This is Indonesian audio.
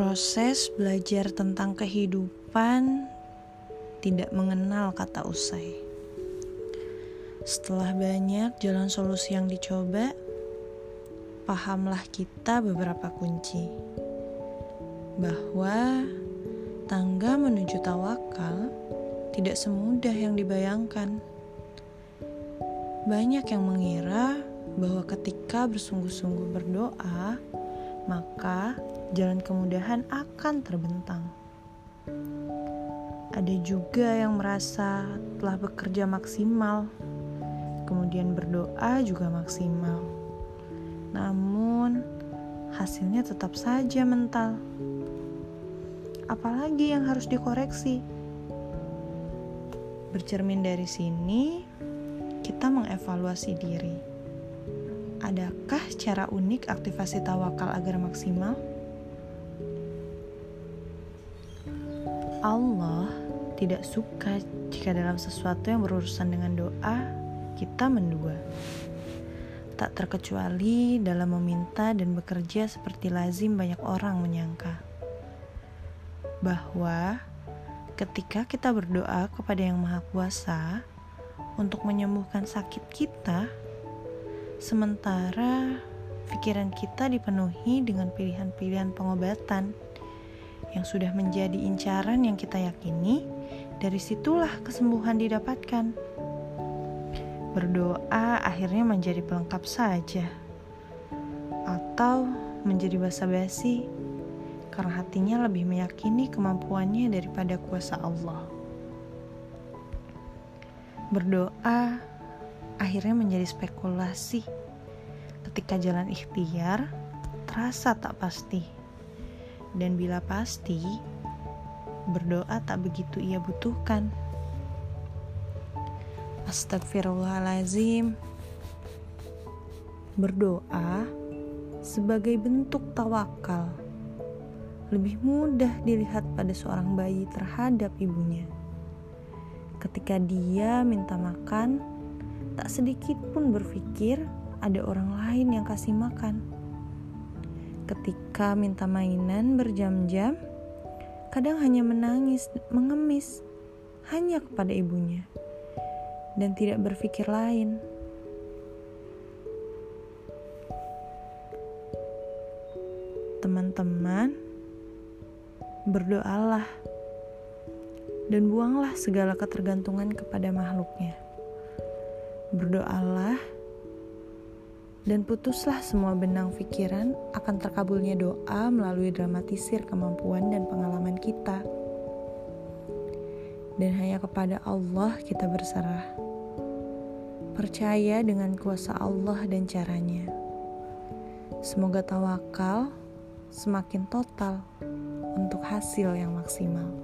Proses belajar tentang kehidupan tidak mengenal kata usai. Setelah banyak jalan solusi yang dicoba, pahamlah kita beberapa kunci bahwa tangga menuju tawakal tidak semudah yang dibayangkan. Banyak yang mengira bahwa ketika bersungguh-sungguh berdoa, maka jalan kemudahan akan terbentang. Ada juga yang merasa telah bekerja maksimal, kemudian berdoa juga maksimal. Namun, hasilnya tetap saja mental. Apalagi yang harus dikoreksi? Bercermin dari sini, kita mengevaluasi diri. Adakah cara unik aktivasi tawakal agar maksimal? Allah tidak suka jika dalam sesuatu yang berurusan dengan doa kita mendua. Tak terkecuali dalam meminta dan bekerja seperti lazim banyak orang menyangka. Bahwa ketika kita berdoa kepada Yang Maha Kuasa untuk menyembuhkan sakit kita, sementara pikiran kita dipenuhi dengan pilihan-pilihan pengobatan yang sudah menjadi incaran yang kita yakini, dari situlah kesembuhan didapatkan. Berdoa akhirnya menjadi pelengkap saja, atau menjadi basa-basi karena hatinya lebih meyakini kemampuannya daripada kuasa Allah. Berdoa akhirnya menjadi spekulasi ketika jalan ikhtiar terasa tak pasti dan bila pasti, berdoa tak begitu ia butuhkan. Astagfirullahalazim. Berdoa sebagai bentuk tawakal lebih mudah dilihat pada seorang bayi terhadap ibunya. Ketika dia minta makan, tak sedikit pun berpikir ada orang lain yang kasih makan ketika minta mainan berjam-jam, kadang hanya menangis, mengemis hanya kepada ibunya dan tidak berpikir lain. Teman-teman, berdoalah dan buanglah segala ketergantungan kepada makhluknya. Berdoalah dan putuslah semua benang pikiran akan terkabulnya doa melalui dramatisir kemampuan dan pengalaman kita. Dan hanya kepada Allah kita berserah. Percaya dengan kuasa Allah dan caranya. Semoga tawakal semakin total untuk hasil yang maksimal.